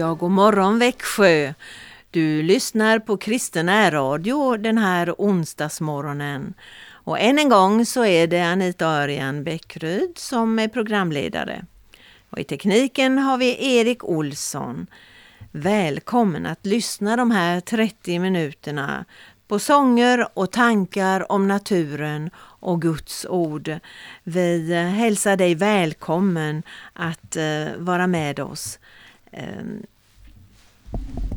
Ja, god morgon Växjö! Du lyssnar på Kristen Radio den här onsdagsmorgonen. Och än en gång så är det Anita Örjan Bäckryd som är programledare. Och I tekniken har vi Erik Olsson. Välkommen att lyssna de här 30 minuterna på sånger och tankar om naturen och Guds ord. Vi hälsar dig välkommen att eh, vara med oss. Ehm.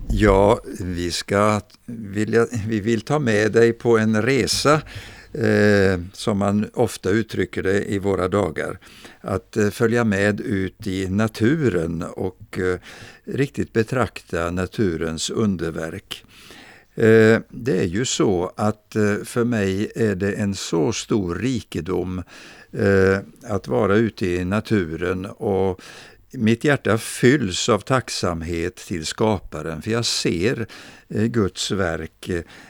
Ja, vi, ska vilja, vi vill ta med dig på en resa eh, som man ofta uttrycker det i våra dagar. Att eh, följa med ut i naturen och eh, riktigt betrakta naturens underverk. Eh, det är ju så att eh, för mig är det en så stor rikedom eh, att vara ute i naturen och mitt hjärta fylls av tacksamhet till skaparen, för jag ser eh, Guds verk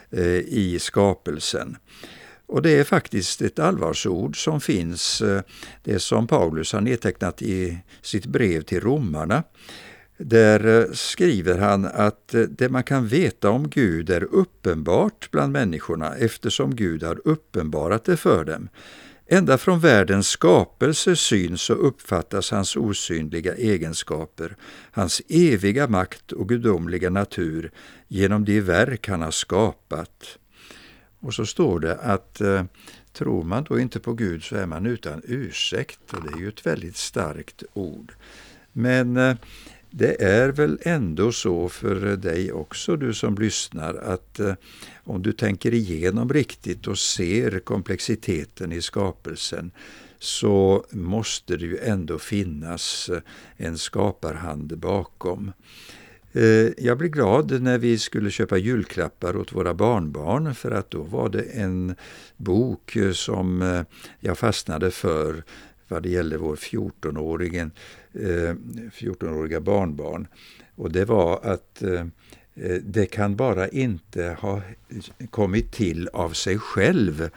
eh, i skapelsen. Och det är faktiskt ett allvarsord som finns, eh, det som Paulus har nedtecknat i sitt brev till romarna. Där skriver han att det man kan veta om Gud är uppenbart bland människorna eftersom Gud har uppenbarat det för dem. Ända från världens skapelse syns och uppfattas hans osynliga egenskaper, hans eviga makt och gudomliga natur genom de verk han har skapat. Och så står det att eh, tror man då inte på Gud så är man utan ursäkt, och det är ju ett väldigt starkt ord. Men eh, det är väl ändå så för dig också, du som lyssnar, att eh, om du tänker igenom riktigt och ser komplexiteten i skapelsen så måste det ju ändå finnas eh, en skaparhand bakom. Eh, jag blev glad när vi skulle köpa julklappar åt våra barnbarn för att då var det en bok eh, som jag fastnade för vad det gällde vår Eh, 14-åriga barnbarn. Och det var att Eh, det kan bara inte ha kommit till av sig själv,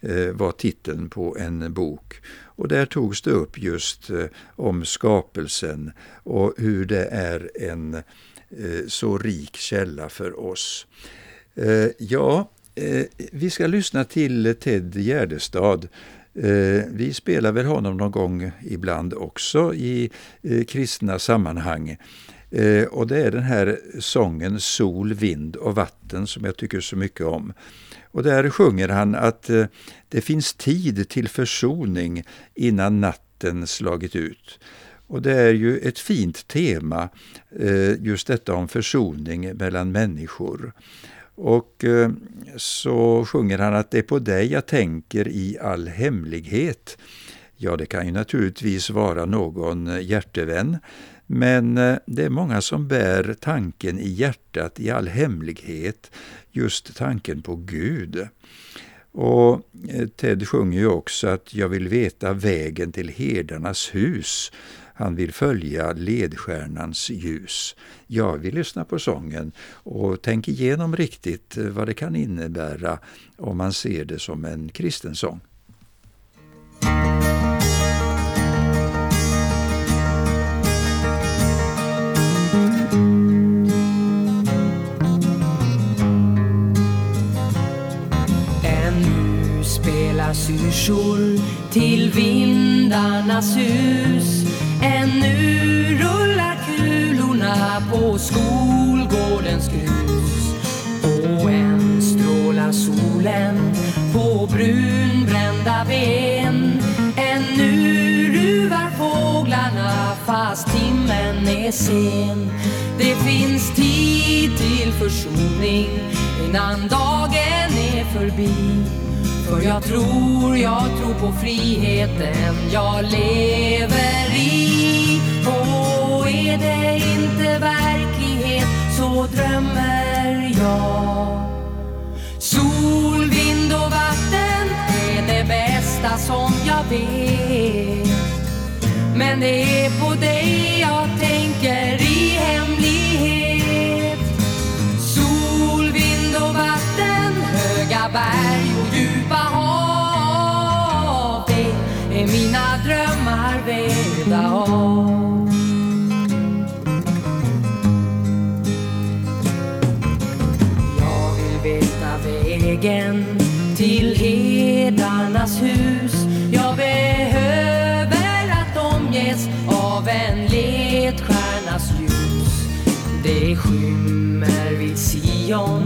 eh, var titeln på en bok. Och där togs det upp just eh, om skapelsen och hur det är en eh, så rik källa för oss. Eh, ja, vi ska lyssna till Ted Gärdestad. Eh, vi spelar väl honom någon gång ibland också i eh, kristna sammanhang. Eh, och det är den här sången Sol, vind och vatten som jag tycker så mycket om. Och där sjunger han att eh, det finns tid till försoning innan natten slagit ut. Och det är ju ett fint tema, eh, just detta om försoning mellan människor. Och eh, så sjunger han att det är på dig jag tänker i all hemlighet. Ja, det kan ju naturligtvis vara någon hjärtevän, men eh, det är många som bär tanken i hjärtat i all hemlighet, just tanken på Gud. Och eh, Ted sjunger ju också att jag vill veta vägen till herdarnas hus. Han vill följa ledstjärnans ljus. Jag vill lyssna på sången och tänk igenom riktigt eh, vad det kan innebära om man ser det som en kristen sång. syrsor till vindarnas hus. Ännu rullar kulorna på skolgårdens grus. Och än strålar solen på brunbrända ben. Ännu ruvar fåglarna fast timmen är sen. Det finns tid till försoning innan dagen är förbi. För jag tror, jag tror på friheten jag lever i. Och är det inte verklighet så drömmer jag. Sol, vind och vatten är det bästa som jag vet. Men det är på dig jag tänker glada av. Jag vill veta vägen till herdarnas hus. Jag behöver att de ges av en ledstjärnas ljus. Det skymmer vid Sion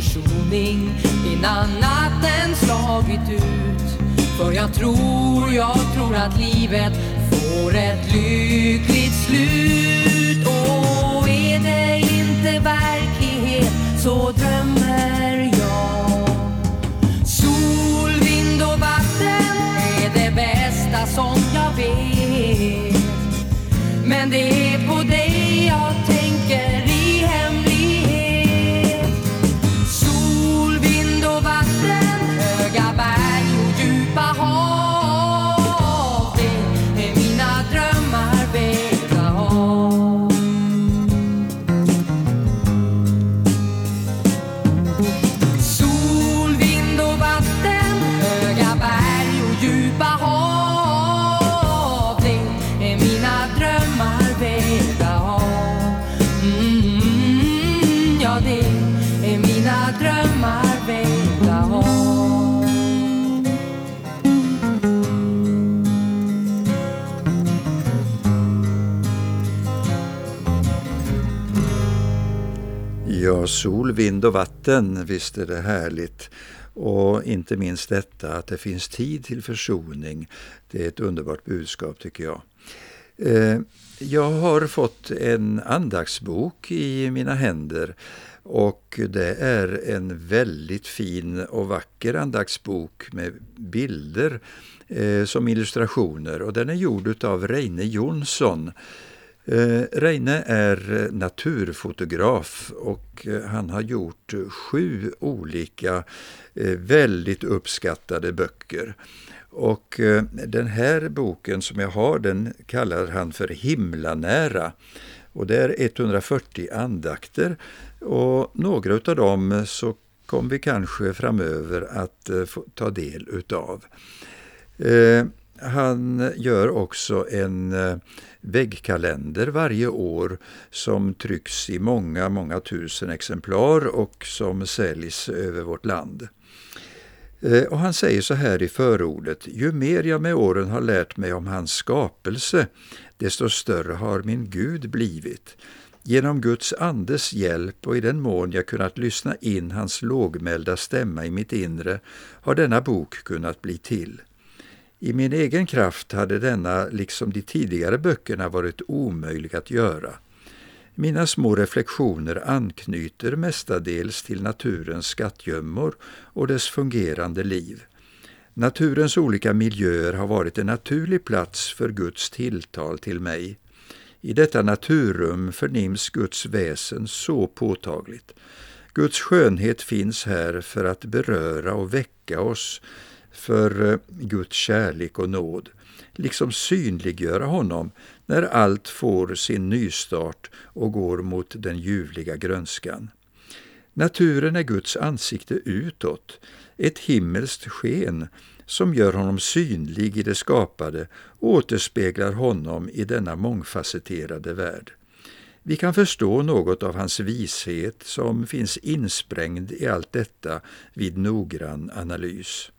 försoning innan natten slagit ut. För jag tror, jag tror att livet får ett lyckligt slut. Och är det inte verklighet så drömmer jag. Sol, vind och vatten är det bästa som jag vet. Men det är på dig jag sol, vind och vatten, visst är det härligt. Och inte minst detta att det finns tid till försoning. Det är ett underbart budskap tycker jag. Eh, jag har fått en andaktsbok i mina händer och det är en väldigt fin och vacker andaktsbok med bilder eh, som illustrationer och den är gjord av Reine Jonsson. Eh, Reine är naturfotograf och eh, han har gjort sju olika eh, väldigt uppskattade böcker. Och den här boken som jag har den kallar han för Himlanära. Och det är 140 andakter och några av dem så kommer vi kanske framöver att få ta del utav. Han gör också en eh, väggkalender varje år som trycks i många, många tusen exemplar och som säljs över vårt land. Eh, och han säger så här i förordet, ju mer jag med åren har lärt mig om hans skapelse, desto större har min Gud blivit. Genom Guds andes hjälp och i den mån jag kunnat lyssna in hans lågmälda stämma i mitt inre har denna bok kunnat bli till. I min egen kraft hade denna, liksom de tidigare böckerna, varit omöjlig att göra. Mina små reflektioner anknyter mestadels till naturens skattgömmor och dess fungerande liv. Naturens olika miljöer har varit en naturlig plats för Guds tilltal till mig. I detta naturrum förnims Guds väsen så påtagligt. Guds skönhet finns här för att beröra och väcka oss för eh, Guds kärlek och nåd, liksom synliggöra honom när allt får sin nystart och går mot den ljuvliga grönskan. Naturen är Guds ansikte utåt, ett himmelskt sken som gör honom synlig i det skapade och återspeglar honom i denna mångfacetterade värld. Vi kan förstå något av hans vishet som finns insprängd i allt detta vid noggrann analys.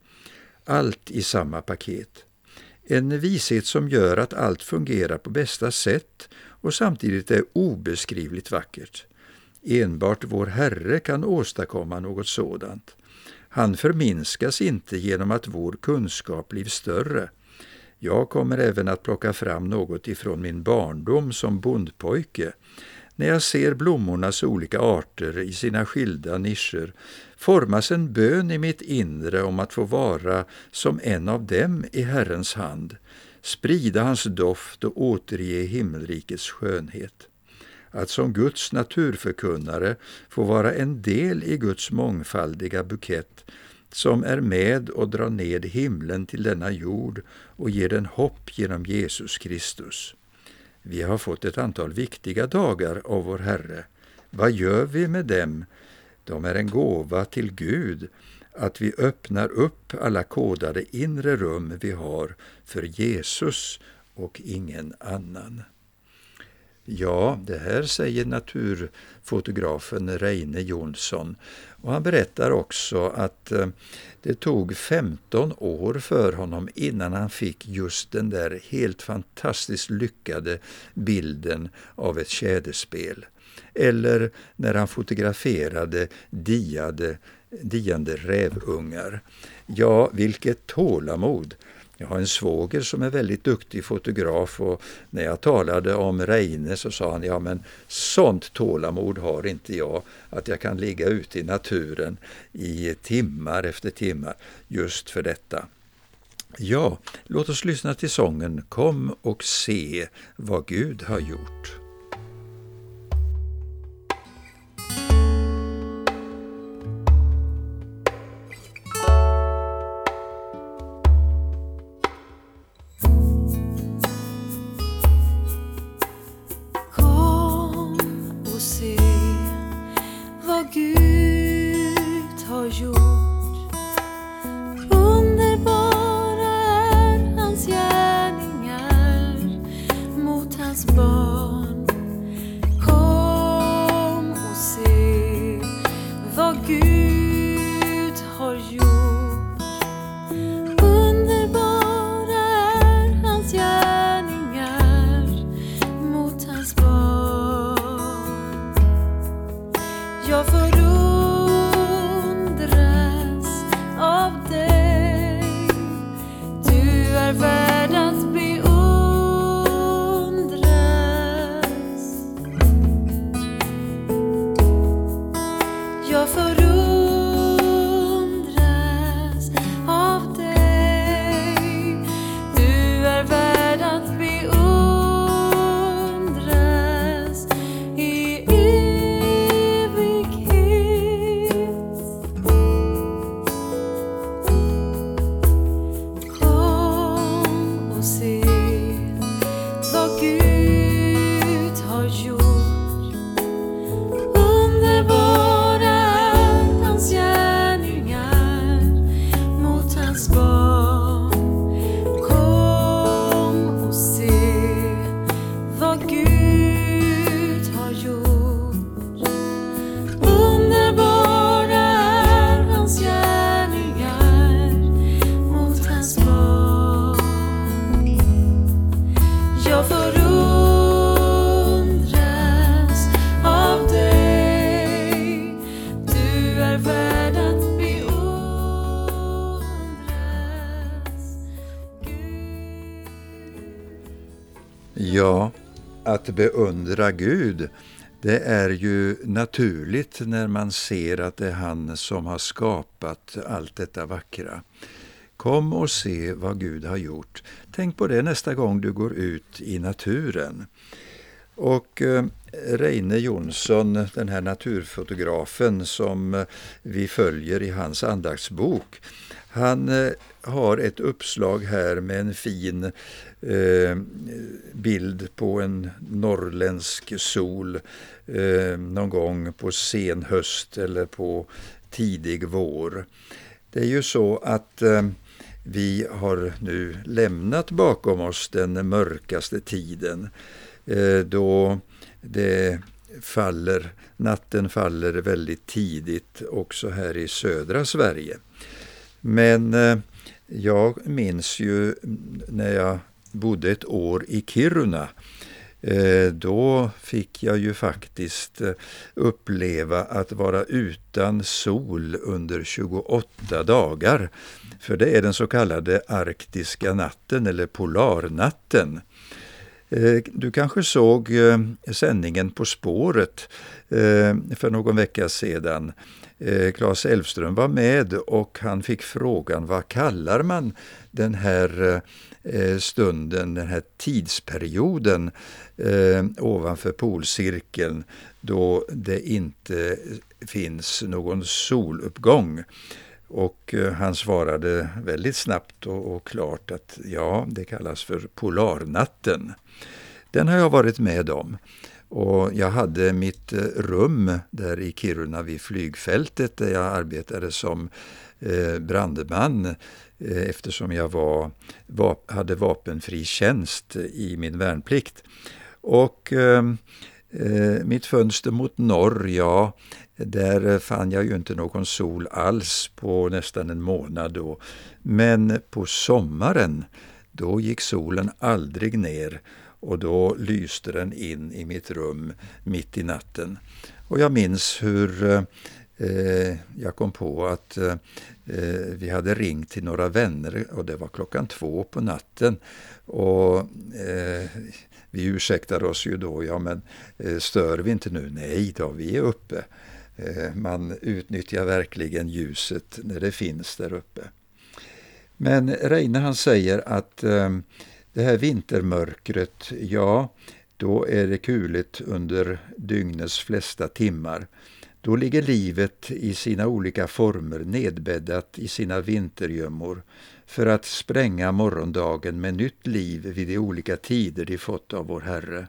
Allt i samma paket. En vishet som gör att allt fungerar på bästa sätt och samtidigt är obeskrivligt vackert. Enbart vår Herre kan åstadkomma något sådant. Han förminskas inte genom att vår kunskap blir större. Jag kommer även att plocka fram något ifrån min barndom som bondpojke. När jag ser blommornas olika arter i sina skilda nischer formas en bön i mitt inre om att få vara som en av dem i Herrens hand, sprida hans doft och återge himmelrikets skönhet. Att som Guds naturförkunnare få vara en del i Guds mångfaldiga bukett som är med och drar ned himlen till denna jord och ger den hopp genom Jesus Kristus. Vi har fått ett antal viktiga dagar av vår Herre. Vad gör vi med dem? De är en gåva till Gud, att vi öppnar upp alla kodade inre rum vi har för Jesus och ingen annan. Ja, det här säger naturfotografen Reine Jonsson. Och han berättar också att eh, det tog 15 år för honom innan han fick just den där helt fantastiskt lyckade bilden av ett tjäderspel. Eller när han fotograferade diade, diande rävungar. Ja, vilket tålamod! Jag har en svåger som är väldigt duktig fotograf och när jag talade om Reine så sa han, ja men sånt tålamod har inte jag, att jag kan ligga ute i naturen i timmar efter timmar just för detta. Ja, låt oss lyssna till sången Kom och se vad Gud har gjort. Att beundra Gud, det är ju naturligt när man ser att det är han som har skapat allt detta vackra. Kom och se vad Gud har gjort. Tänk på det nästa gång du går ut i naturen. Och eh, Reine Jonsson, den här naturfotografen som eh, vi följer i hans andaktsbok, han eh, har ett uppslag här med en fin eh, bild på en norrländsk sol eh, någon gång på sen höst eller på tidig vår. Det är ju så att eh, vi har nu lämnat bakom oss den mörkaste tiden eh, då det faller, natten faller väldigt tidigt också här i södra Sverige. Men eh, jag minns ju när jag bodde ett år i Kiruna. Eh, då fick jag ju faktiskt eh, uppleva att vara utan sol under 28 dagar. För det är den så kallade arktiska natten eller polarnatten. Eh, du kanske såg sändningen På spåret för någon vecka sedan Claes Elfström var med och han fick frågan vad kallar man den här Eh, stunden, den här tidsperioden eh, ovanför polcirkeln då det inte finns någon soluppgång. Och eh, han svarade väldigt snabbt och, och klart att ja, det kallas för polarnatten. Den har jag varit med om. Och jag hade mitt eh, rum där i Kiruna vid flygfältet där jag arbetade som eh, brandman Eh, eftersom jag var, hade vapenfri tjänst i min värnplikt. Och eh, eh, mitt fönster mot norr, ja, där fann jag ju inte någon sol alls på nästan en månad då. Men på sommaren, då gick solen aldrig ner och då lyste den in i mitt rum mitt i natten. Och jag minns hur eh, eh, jag kom på att eh, eh, vi hade ringt till några vänner och det var klockan två på natten. Och eh, vi ursäktade oss ju då, ja men eh, stör vi inte nu? Nej då, vi är uppe. Eh, man utnyttjar verkligen ljuset när det finns där uppe. Men Reine han säger att eh, det här vintermörkret, ja, då är det kuligt under dygnets flesta timmar. Då ligger livet i sina olika former nedbäddat i sina vintergömmor för att spränga morgondagen med nytt liv vid de olika tider de fått av vår Herre.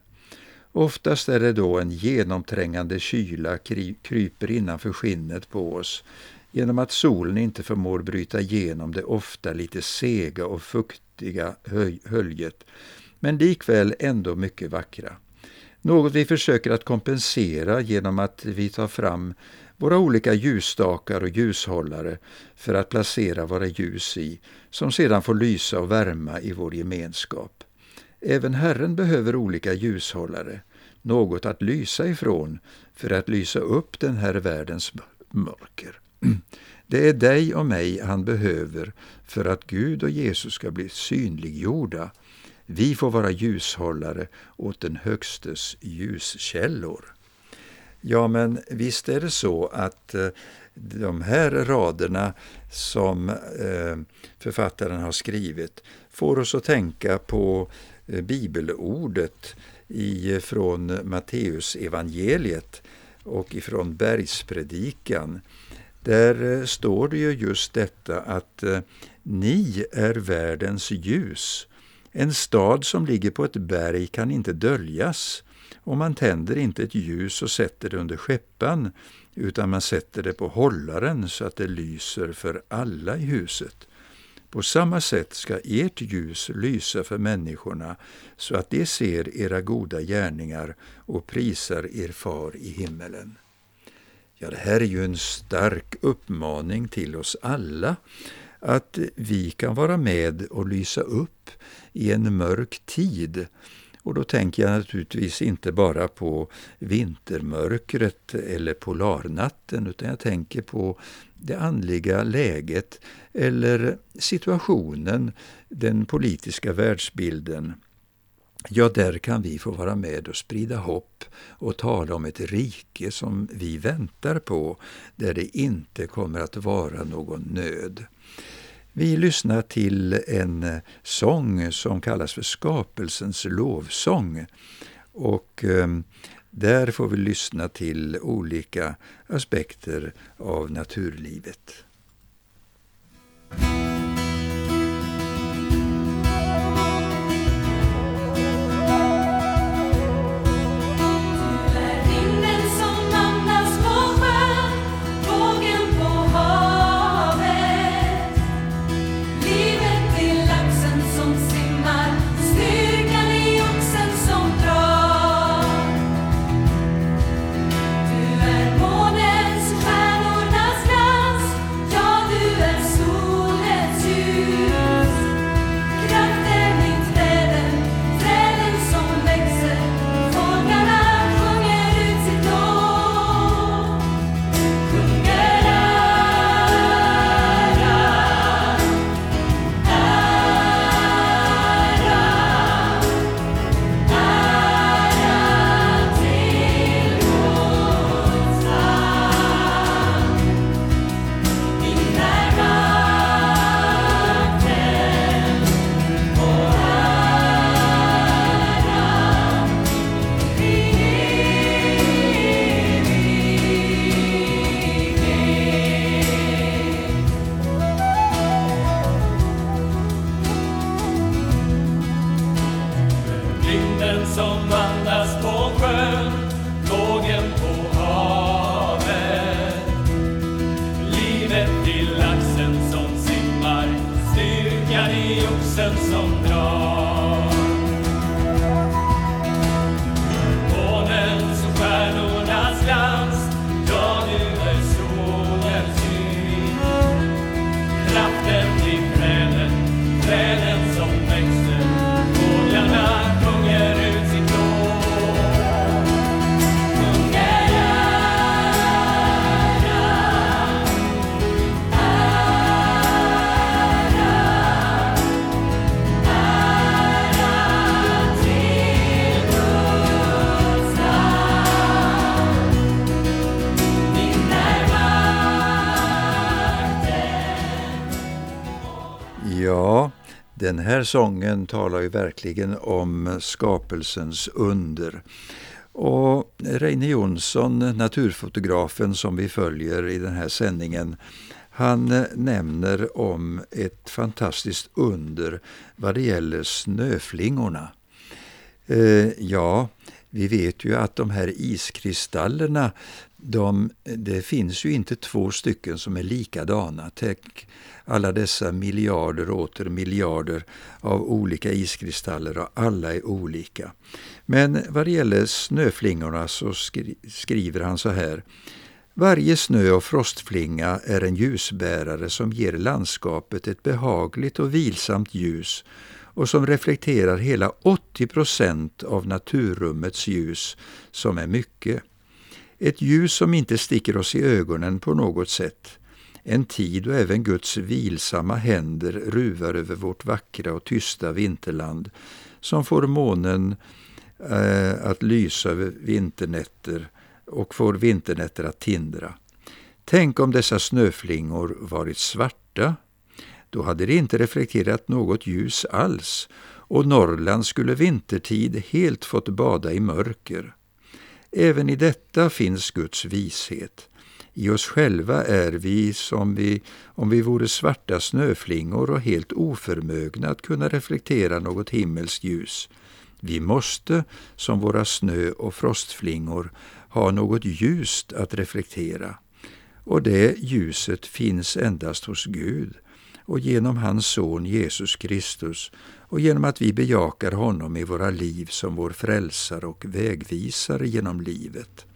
Oftast är det då en genomträngande kyla kryper innanför skinnet på oss genom att solen inte förmår bryta igenom det ofta lite sega och fuktiga höljet, men likväl ändå mycket vackra. Något vi försöker att kompensera genom att vi tar fram våra olika ljusstakar och ljushållare för att placera våra ljus i, som sedan får lysa och värma i vår gemenskap. Även Herren behöver olika ljushållare, något att lysa ifrån för att lysa upp den här världens mörker. Det är dig och mig han behöver för att Gud och Jesus ska bli synliggjorda. Vi får vara ljushållare åt den Högstes ljuskällor. Ja, men visst är det så att eh, de här raderna som eh, författaren har skrivit får oss att tänka på eh, bibelordet från Matteus evangeliet och ifrån bergspredikan. Där står det ju just detta att ni är världens ljus. En stad som ligger på ett berg kan inte döljas och man tänder inte ett ljus och sätter det under skeppan, utan man sätter det på hållaren så att det lyser för alla i huset. På samma sätt ska ert ljus lysa för människorna så att de ser era goda gärningar och prisar er far i himmelen. Ja, det här är ju en stark uppmaning till oss alla att vi kan vara med och lysa upp i en mörk tid och då tänker jag naturligtvis inte bara på vintermörkret eller polarnatten, utan jag tänker på det andliga läget eller situationen, den politiska världsbilden. Ja, där kan vi få vara med och sprida hopp och tala om ett rike som vi väntar på, där det inte kommer att vara någon nöd. Vi lyssnar till en eh, sång som kallas för Skapelsens lovsång. Och ehm, där får vi lyssna till olika aspekter av naturlivet. Här sången talar ju verkligen om skapelsens under. Och Reine Jonsson, naturfotografen som vi följer i den här sändningen, han eh, nämner om ett fantastiskt under vad det gäller snöflingorna. Eh, ja, vi vet ju att de här iskristallerna, de, det finns ju inte två stycken som är likadana. Tänk alla dessa miljarder och åter miljarder av olika iskristaller och alla är olika. Men vad det gäller snöflingorna så skri skriver han så här. Varje snö och frostflinga är en ljusbärare som ger landskapet ett behagligt och vilsamt ljus och som reflekterar hela 80 procent av naturrummets ljus, som är mycket. Ett ljus som inte sticker oss i ögonen på något sätt. En tid då även Guds vilsamma händer ruvar över vårt vackra och tysta vinterland, som får månen eh, att lysa över vinternätter och får vinternätter att tindra. Tänk om dessa snöflingor varit svarta, då hade det inte reflekterat något ljus alls och Norrland skulle vintertid helt fått bada i mörker. Även i detta finns Guds vishet. I oss själva är vi som vi, om vi vore svarta snöflingor och helt oförmögna att kunna reflektera något himmelskt ljus. Vi måste, som våra snö och frostflingor, ha något ljust att reflektera. Och det ljuset finns endast hos Gud och genom hans son Jesus Kristus och genom att vi bejakar honom i våra liv som vår frälsare och vägvisare genom livet.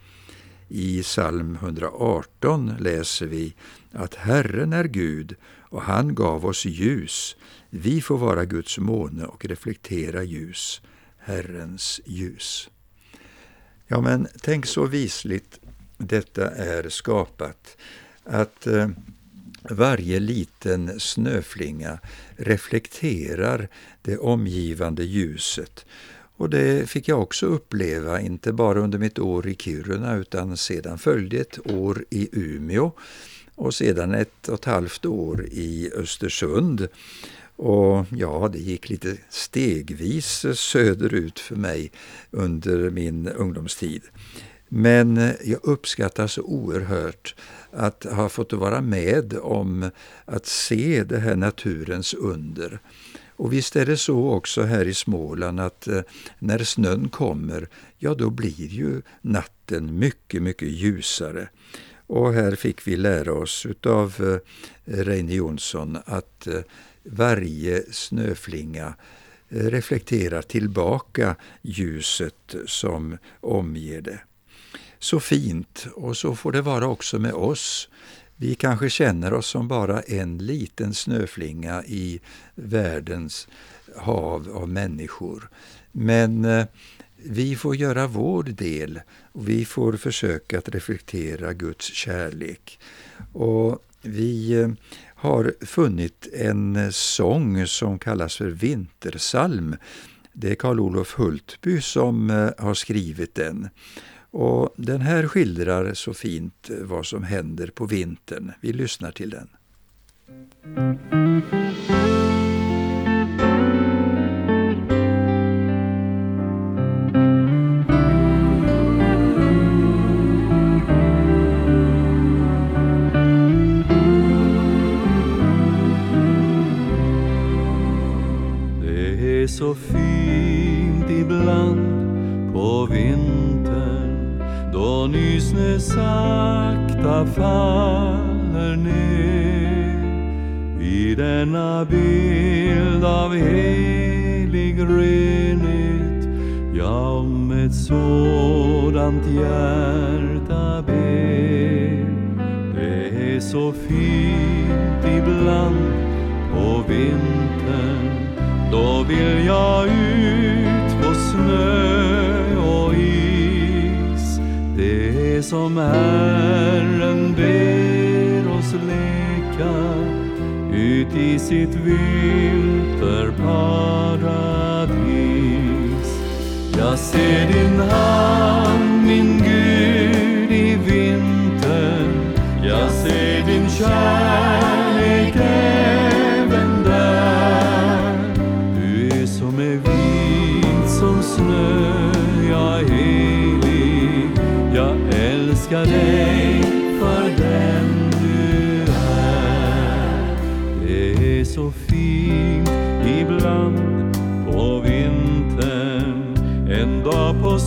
I psalm 118 läser vi att Herren är Gud och han gav oss ljus. Vi får vara Guds måne och reflektera ljus, Herrens ljus. Ja, men tänk så visligt detta är skapat, att eh, varje liten snöflinga reflekterar det omgivande ljuset. Och det fick jag också uppleva, inte bara under mitt år i Kiruna utan sedan följde ett år i Umeå och sedan ett och ett halvt år i Östersund. Och ja, det gick lite stegvis söderut för mig under min ungdomstid. Men jag uppskattar så oerhört att ha fått vara med om att se det här naturens under. Och visst är det så också här i Småland att eh, när snön kommer, ja då blir ju natten mycket, mycket ljusare. Och här fick vi lära oss utav eh, Reine Jonsson att eh, varje snöflinga reflekterar tillbaka ljuset som omger det så fint och så får det vara också med oss. Vi kanske känner oss som bara en liten snöflinga i världens hav av människor. Men eh, vi får göra vår del och vi får försöka att reflektera Guds kärlek. Och vi eh, har funnit en eh, sång som kallas för Vintersalm. Det är Karl Olof Hultby som har skrivit den. Och Den här skildrar så fint eh, vad som händer på vintern. Vi lyssnar till den. Av helig renhet jag om ett sådant hjärta ber. Det är så fint ibland på vintern då vill jag ut på snö och is. Det är som Herren ber oss leka i sitt vinterparadis. Jag ser din hand, min Gud, i vintern Jag ser din kärlek.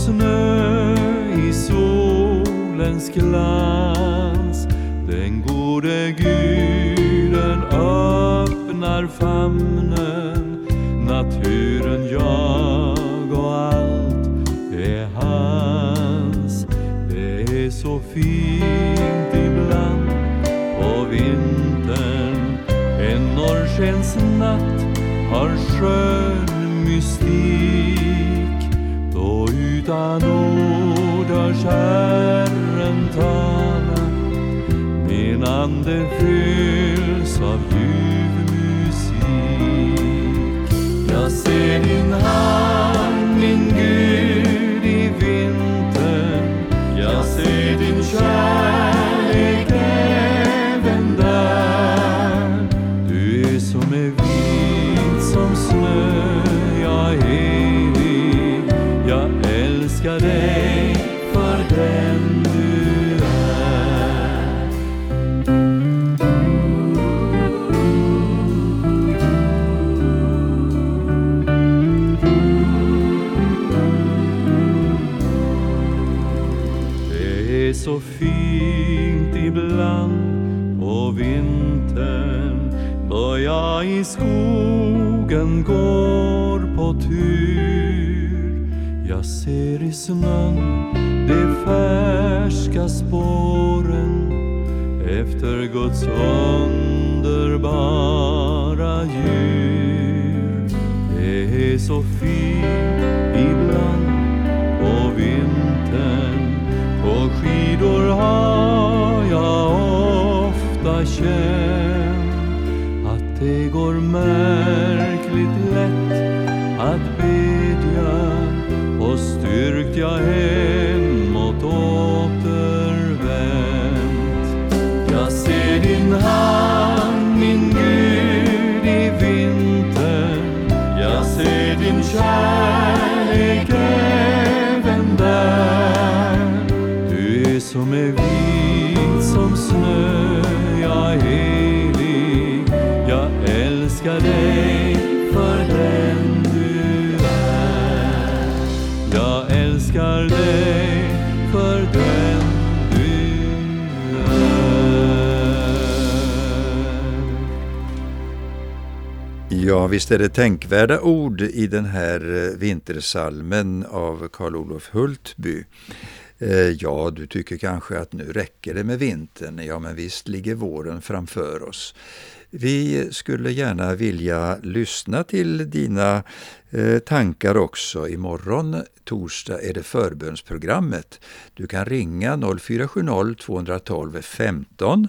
Snö i solens glans. Den gode Guden öppnar famnen, min ande fylls av ljuv musik. Jag ser din hand, i skogen går på tur. Jag ser i snön de färska spåren efter Guds underbara djur. Det är så fint ibland på vintern på skidor har jag ofta känt det går märkligt lätt att bedja och styrkt jag är. Ja, visst är det tänkvärda ord i den här eh, vintersalmen av Karl Olof Hultby. Eh, ja, du tycker kanske att nu räcker det med vintern. Ja, men visst ligger våren framför oss. Vi skulle gärna vilja lyssna till dina eh, tankar också. Imorgon, torsdag, är det förbönsprogrammet. Du kan ringa 0470 212 15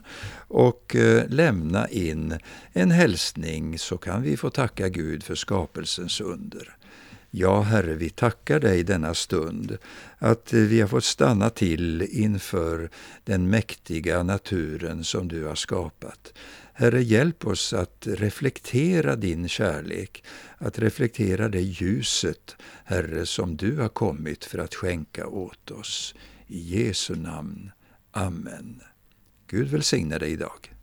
och eh, lämna in en hälsning så kan vi få tacka Gud för skapelsens under. Ja, Herre, vi tackar dig denna stund att vi har fått stanna till inför den mäktiga naturen som du har skapat. Herre, hjälp oss att reflektera din kärlek, att reflektera det ljuset, Herre, som du har kommit för att skänka åt oss. I Jesu namn. Amen. Gud välsigne dig idag.